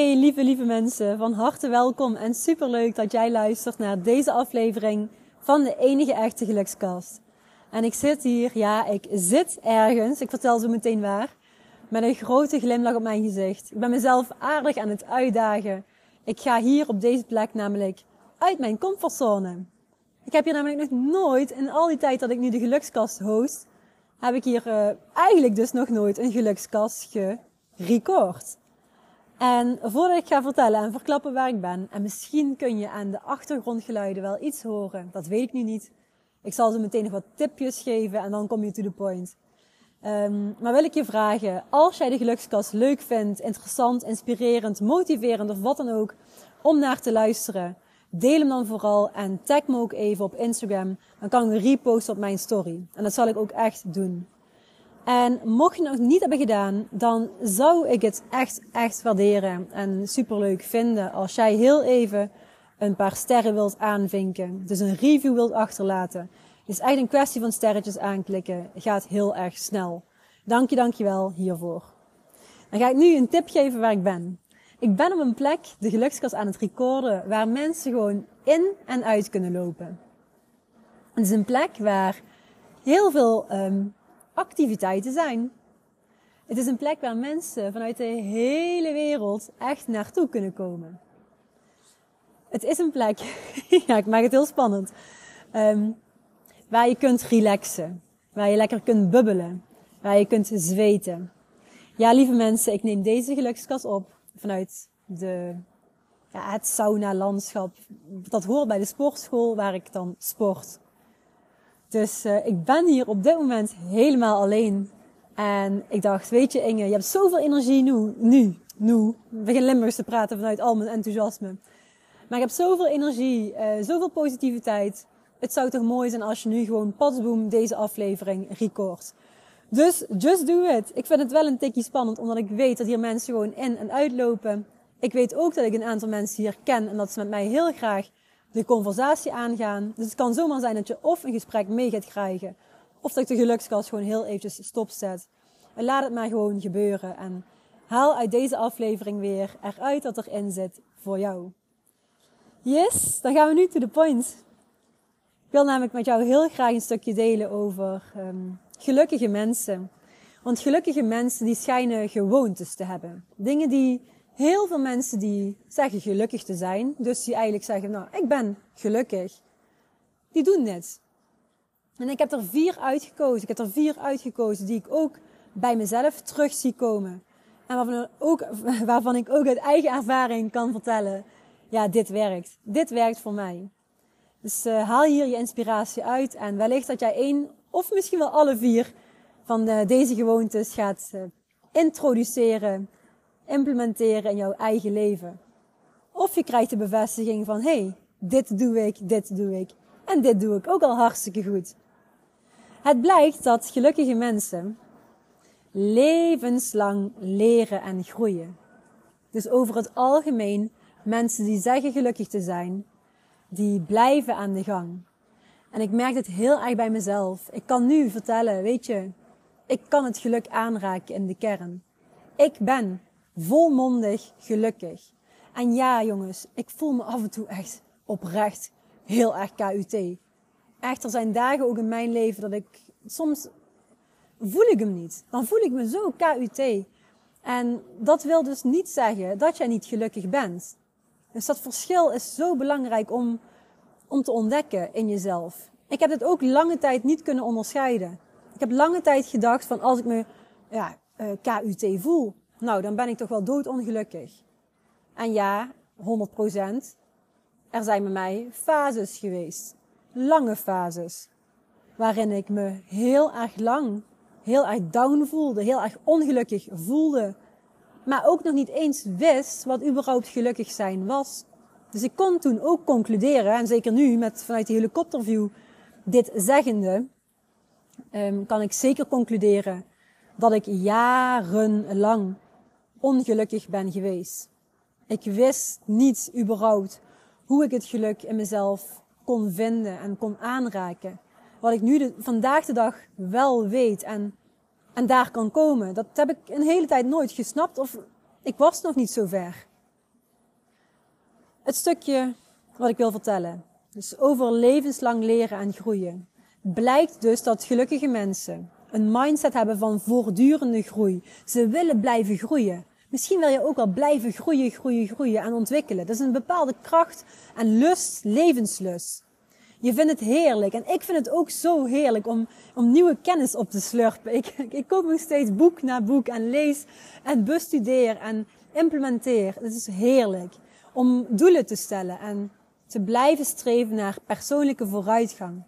Hey lieve, lieve mensen, van harte welkom en superleuk dat jij luistert naar deze aflevering van de enige echte gelukskast. En ik zit hier, ja, ik zit ergens, ik vertel zo meteen waar, met een grote glimlach op mijn gezicht. Ik ben mezelf aardig aan het uitdagen. Ik ga hier op deze plek namelijk uit mijn comfortzone. Ik heb hier namelijk nog nooit, in al die tijd dat ik nu de gelukskast host, heb ik hier uh, eigenlijk dus nog nooit een gelukskast gerecord. En voordat ik ga vertellen en verklappen waar ik ben, en misschien kun je aan de achtergrondgeluiden wel iets horen, dat weet ik nu niet. Ik zal zo meteen nog wat tipjes geven en dan kom je to the point. Um, maar wil ik je vragen, als jij de gelukskast leuk vindt, interessant, inspirerend, motiverend of wat dan ook, om naar te luisteren, deel hem dan vooral en tag me ook even op Instagram. Dan kan ik reposten op mijn story. En dat zal ik ook echt doen. En mocht je nog niet hebben gedaan, dan zou ik het echt, echt waarderen en superleuk vinden als jij heel even een paar sterren wilt aanvinken. Dus een review wilt achterlaten. Het is echt een kwestie van sterretjes aanklikken. Het gaat heel erg snel. Dank je, dank je wel hiervoor. Dan ga ik nu een tip geven waar ik ben. Ik ben op een plek, de gelukskast aan het recorden, waar mensen gewoon in en uit kunnen lopen. Het is een plek waar heel veel um, activiteiten zijn. Het is een plek waar mensen vanuit de hele wereld echt naartoe kunnen komen. Het is een plek, ja, ik maak het heel spannend, um, waar je kunt relaxen, waar je lekker kunt bubbelen, waar je kunt zweten. Ja, lieve mensen, ik neem deze gelukskas op vanuit de, ja, het sauna-landschap. Dat hoort bij de sportschool waar ik dan sport. Dus uh, ik ben hier op dit moment helemaal alleen. En ik dacht, weet je Inge, je hebt zoveel energie nu. Nu, nu. Ik begin Limburgs te praten vanuit al mijn enthousiasme. Maar ik heb zoveel energie, uh, zoveel positiviteit. Het zou toch mooi zijn als je nu gewoon patsboom deze aflevering recordt. Dus just do it. Ik vind het wel een tikje spannend, omdat ik weet dat hier mensen gewoon in en uitlopen. Ik weet ook dat ik een aantal mensen hier ken en dat ze met mij heel graag de conversatie aangaan. Dus het kan zomaar zijn dat je of een gesprek mee gaat krijgen, of dat de gelukskast gewoon heel eventjes stopzet. En laat het maar gewoon gebeuren. En haal uit deze aflevering weer eruit wat erin zit voor jou. Yes, dan gaan we nu to the point. Ik wil namelijk met jou heel graag een stukje delen over um, gelukkige mensen. Want gelukkige mensen die schijnen gewoontes te hebben. Dingen die heel veel mensen die zeggen gelukkig te zijn, dus die eigenlijk zeggen, nou, ik ben gelukkig, die doen dit. En ik heb er vier uitgekozen. Ik heb er vier uitgekozen die ik ook bij mezelf terug zie komen. En waarvan, ook, waarvan ik ook uit eigen ervaring kan vertellen, ja, dit werkt. Dit werkt voor mij. Dus uh, haal hier je inspiratie uit en wellicht dat jij één of misschien wel alle vier van de, deze gewoontes gaat uh, introduceren implementeren in jouw eigen leven. Of je krijgt de bevestiging van, hey, dit doe ik, dit doe ik. En dit doe ik ook al hartstikke goed. Het blijkt dat gelukkige mensen levenslang leren en groeien. Dus over het algemeen, mensen die zeggen gelukkig te zijn, die blijven aan de gang. En ik merk het heel erg bij mezelf. Ik kan nu vertellen, weet je, ik kan het geluk aanraken in de kern. Ik ben volmondig gelukkig. En ja, jongens, ik voel me af en toe echt oprecht heel erg KUT. Echt, er zijn dagen ook in mijn leven dat ik soms voel ik hem niet. Dan voel ik me zo KUT. En dat wil dus niet zeggen dat jij niet gelukkig bent. Dus dat verschil is zo belangrijk om, om te ontdekken in jezelf. Ik heb het ook lange tijd niet kunnen onderscheiden. Ik heb lange tijd gedacht van als ik me ja, eh, KUT voel, nou, dan ben ik toch wel doodongelukkig. En ja, 100%. Er zijn bij mij fases geweest. Lange fases. Waarin ik me heel erg lang, heel erg down voelde, heel erg ongelukkig voelde. Maar ook nog niet eens wist wat überhaupt gelukkig zijn was. Dus ik kon toen ook concluderen, en zeker nu met vanuit die helikopterview dit zeggende, um, kan ik zeker concluderen dat ik jarenlang ongelukkig ben geweest. Ik wist niet überhaupt hoe ik het geluk in mezelf kon vinden en kon aanraken. Wat ik nu de, vandaag de dag wel weet en, en daar kan komen, dat heb ik een hele tijd nooit gesnapt of ik was nog niet zo ver. het stukje wat ik wil vertellen. Dus over levenslang leren en groeien. Blijkt dus dat gelukkige mensen een mindset hebben van voortdurende groei. Ze willen blijven groeien. Misschien wil je ook wel blijven groeien, groeien, groeien en ontwikkelen. Dat is een bepaalde kracht en lust, levenslust. Je vindt het heerlijk. En ik vind het ook zo heerlijk om, om nieuwe kennis op te slurpen. Ik, ik koop nog steeds boek na boek en lees en bestudeer en implementeer. Het is heerlijk om doelen te stellen en te blijven streven naar persoonlijke vooruitgang.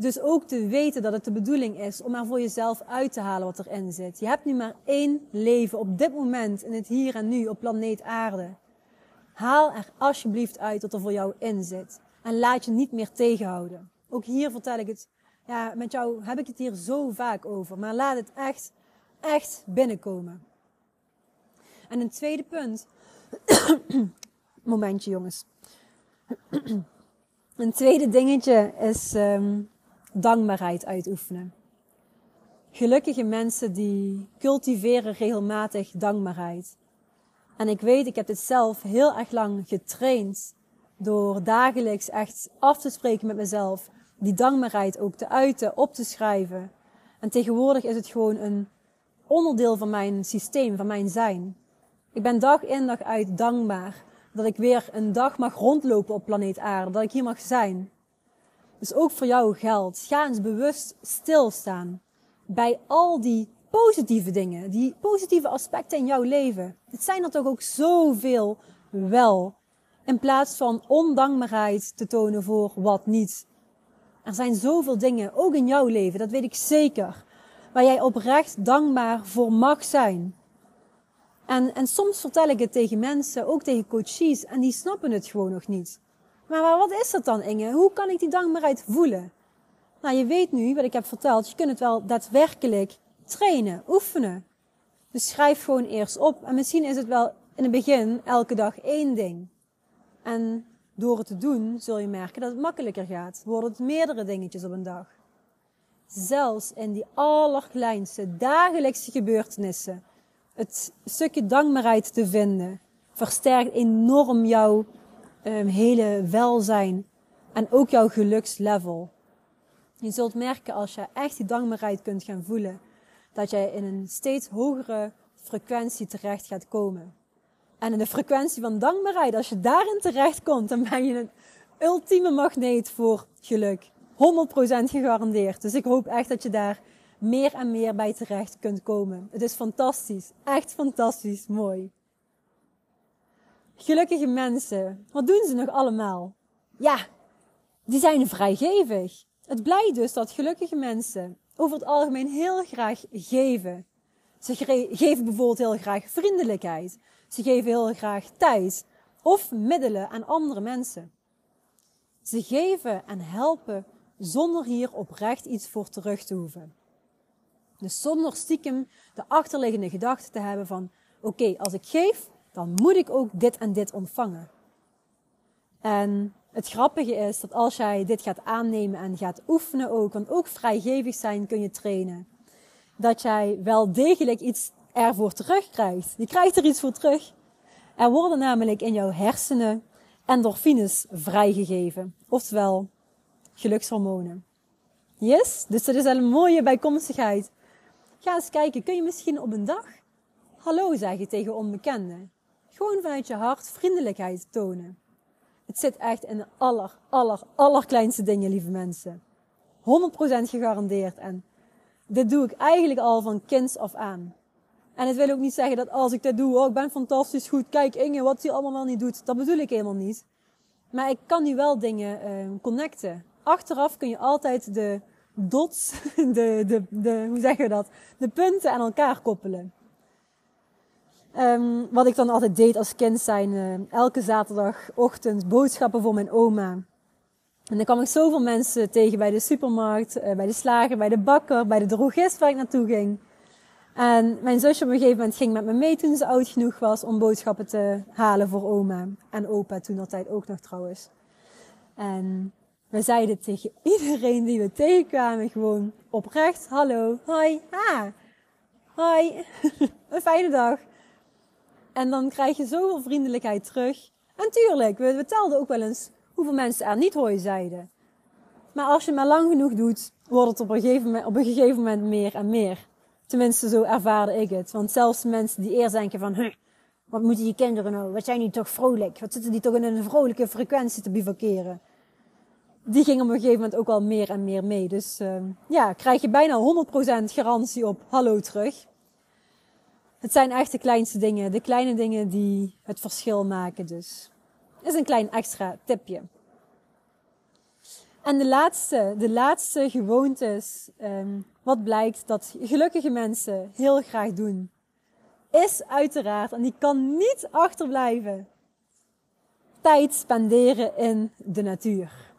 Dus ook te weten dat het de bedoeling is om er voor jezelf uit te halen wat erin zit. Je hebt nu maar één leven op dit moment in het hier en nu op planeet Aarde. Haal er alsjeblieft uit wat er voor jou in zit. En laat je niet meer tegenhouden. Ook hier vertel ik het. Ja, met jou heb ik het hier zo vaak over. Maar laat het echt, echt binnenkomen. En een tweede punt. Momentje, jongens. een tweede dingetje is um, dankbaarheid uitoefenen. Gelukkige mensen die cultiveren regelmatig dankbaarheid. En ik weet, ik heb dit zelf heel erg lang getraind door dagelijks echt af te spreken met mezelf, die dankbaarheid ook te uiten, op te schrijven. En tegenwoordig is het gewoon een onderdeel van mijn systeem, van mijn zijn. Ik ben dag in dag uit dankbaar dat ik weer een dag mag rondlopen op planeet Aarde, dat ik hier mag zijn. Dus ook voor jou geldt. Ga eens bewust stilstaan bij al die positieve dingen, die positieve aspecten in jouw leven. Het zijn er toch ook zoveel wel. In plaats van ondankbaarheid te tonen voor wat niet. Er zijn zoveel dingen, ook in jouw leven, dat weet ik zeker, waar jij oprecht dankbaar voor mag zijn. En, en soms vertel ik het tegen mensen, ook tegen coaches, en die snappen het gewoon nog niet. Maar wat is dat dan, Inge? Hoe kan ik die dankbaarheid voelen? Nou, je weet nu, wat ik heb verteld, je kunt het wel daadwerkelijk trainen, oefenen. Dus schrijf gewoon eerst op. En misschien is het wel in het begin elke dag één ding. En door het te doen zul je merken dat het makkelijker gaat. Worden het meerdere dingetjes op een dag. Zelfs in die allerkleinste dagelijkse gebeurtenissen. Het stukje dankbaarheid te vinden. Versterkt enorm jouw um, hele welzijn. En ook jouw gelukslevel. Je zult merken als je echt die dankbaarheid kunt gaan voelen. Dat jij in een steeds hogere frequentie terecht gaat komen. En in de frequentie van dankbaarheid, als je daarin terecht komt, dan ben je een ultieme magneet voor geluk. 100% gegarandeerd. Dus ik hoop echt dat je daar meer en meer bij terecht kunt komen. Het is fantastisch. Echt fantastisch mooi. Gelukkige mensen, wat doen ze nog allemaal? Ja, die zijn vrijgevig. Het blijkt dus dat gelukkige mensen over het algemeen heel graag geven. Ze geven bijvoorbeeld heel graag vriendelijkheid. Ze geven heel graag tijd of middelen aan andere mensen. Ze geven en helpen zonder hier oprecht iets voor terug te hoeven. Dus zonder stiekem de achterliggende gedachte te hebben van, oké, als ik geef, dan moet ik ook dit en dit ontvangen. En het grappige is dat als jij dit gaat aannemen en gaat oefenen ook, want ook vrijgevig zijn kun je trainen, dat jij wel degelijk iets ervoor terugkrijgt. Je krijgt er iets voor terug. Er worden namelijk in jouw hersenen endorfines vrijgegeven, oftewel gelukshormonen. Yes, dus dat is een mooie bijkomstigheid. Ga eens kijken, kun je misschien op een dag hallo zeggen tegen onbekenden? Gewoon vanuit je hart vriendelijkheid tonen. Het zit echt in de aller, aller, allerkleinste dingen, lieve mensen. 100% gegarandeerd. En dit doe ik eigenlijk al van kinds af aan. En het wil ook niet zeggen dat als ik dit doe, oh, ik ben fantastisch goed, kijk Inge, wat hij allemaal wel niet doet. Dat bedoel ik helemaal niet. Maar ik kan nu wel dingen uh, connecten. Achteraf kun je altijd de dots, de, de, de, hoe zeggen we dat? De punten aan elkaar koppelen. Um, wat ik dan altijd deed als kind zijn, uh, elke zaterdagochtend boodschappen voor mijn oma. En dan kwam ik zoveel mensen tegen bij de supermarkt, uh, bij de slager, bij de bakker, bij de drogist waar ik naartoe ging. En mijn zusje op een gegeven moment ging met me mee toen ze oud genoeg was om boodschappen te halen voor oma. En opa toen altijd ook nog trouwens. En we zeiden tegen iedereen die we tegenkwamen gewoon oprecht, hallo, hoi, ha, hoi, een fijne dag. En dan krijg je zoveel vriendelijkheid terug. En tuurlijk, we, we telden ook wel eens hoeveel mensen er niet hooi zeiden. Maar als je maar lang genoeg doet, wordt het op een gegeven moment, op een gegeven moment meer en meer. Tenminste, zo ervaarde ik het. Want zelfs mensen die eerst denken van, huh, wat moeten die kinderen nou? Wat zijn die toch vrolijk? Wat zitten die toch in een vrolijke frequentie te bivakeren? Die gingen op een gegeven moment ook al meer en meer mee. Dus uh, ja, krijg je bijna 100% garantie op hallo terug. Het zijn echt de kleinste dingen. De kleine dingen die het verschil maken. Dus is een klein extra tipje. En de laatste, de laatste gewoontes, um, wat blijkt dat gelukkige mensen heel graag doen, is uiteraard, en die kan niet achterblijven, tijd spenderen in de natuur.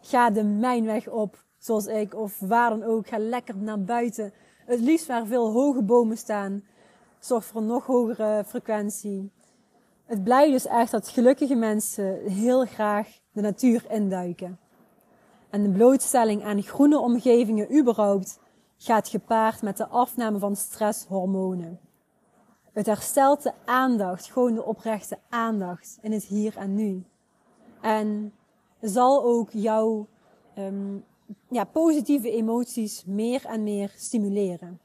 Ga de mijnweg op, zoals ik, of waar dan ook. Ga lekker naar buiten. Het liefst waar veel hoge bomen staan. Zorg voor een nog hogere frequentie. Het blijkt dus echt dat gelukkige mensen heel graag de natuur induiken. En de blootstelling aan groene omgevingen überhaupt gaat gepaard met de afname van stresshormonen. Het herstelt de aandacht, gewoon de oprechte aandacht in het hier en nu. En zal ook jouw um, ja, positieve emoties meer en meer stimuleren.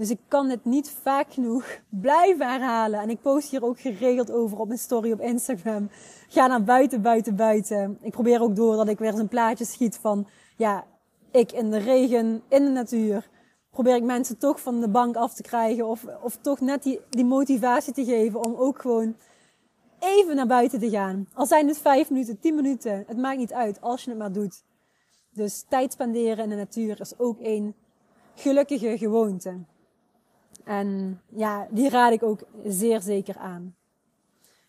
Dus ik kan het niet vaak genoeg blijven herhalen. En ik post hier ook geregeld over op mijn story op Instagram. Ga naar buiten, buiten, buiten. Ik probeer ook door dat ik weer eens een plaatje schiet van, ja, ik in de regen, in de natuur. Probeer ik mensen toch van de bank af te krijgen. Of, of toch net die, die motivatie te geven om ook gewoon even naar buiten te gaan. Al zijn het vijf minuten, tien minuten. Het maakt niet uit als je het maar doet. Dus tijd spenderen in de natuur is ook een gelukkige gewoonte. En ja, die raad ik ook zeer zeker aan.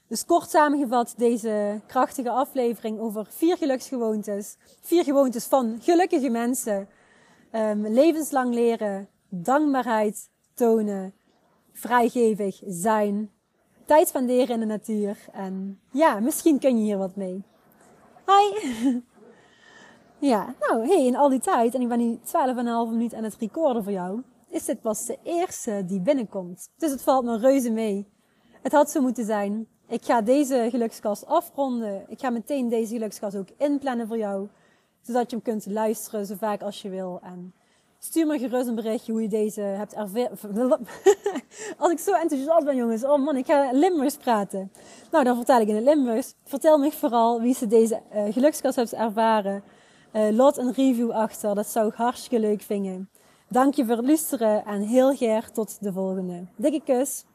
Dus kort samengevat deze krachtige aflevering over vier geluksgewoontes. Vier gewoontes van gelukkige mensen. Um, levenslang leren, dankbaarheid tonen, vrijgevig zijn, tijd spenderen in de natuur. En ja, misschien kun je hier wat mee. Hi! ja, nou, hey, in al die tijd, en ik ben nu 12,5 minuut aan het recorden voor jou is dit pas de eerste die binnenkomt. Dus het valt me reuze mee. Het had zo moeten zijn. Ik ga deze gelukskast afronden. Ik ga meteen deze gelukskast ook inplannen voor jou. Zodat je hem kunt luisteren zo vaak als je wil. En stuur me gerust een berichtje hoe je deze hebt ervaren. als ik zo enthousiast ben jongens. Oh man, ik ga Limburgs praten. Nou, dan vertel ik in het Limburgs. Vertel me vooral wie ze deze uh, gelukskast heeft ervaren. Uh, laat een review achter. Dat zou ik hartstikke leuk vinden. Dank je voor luisteren en heel graag tot de volgende. Dikke kus.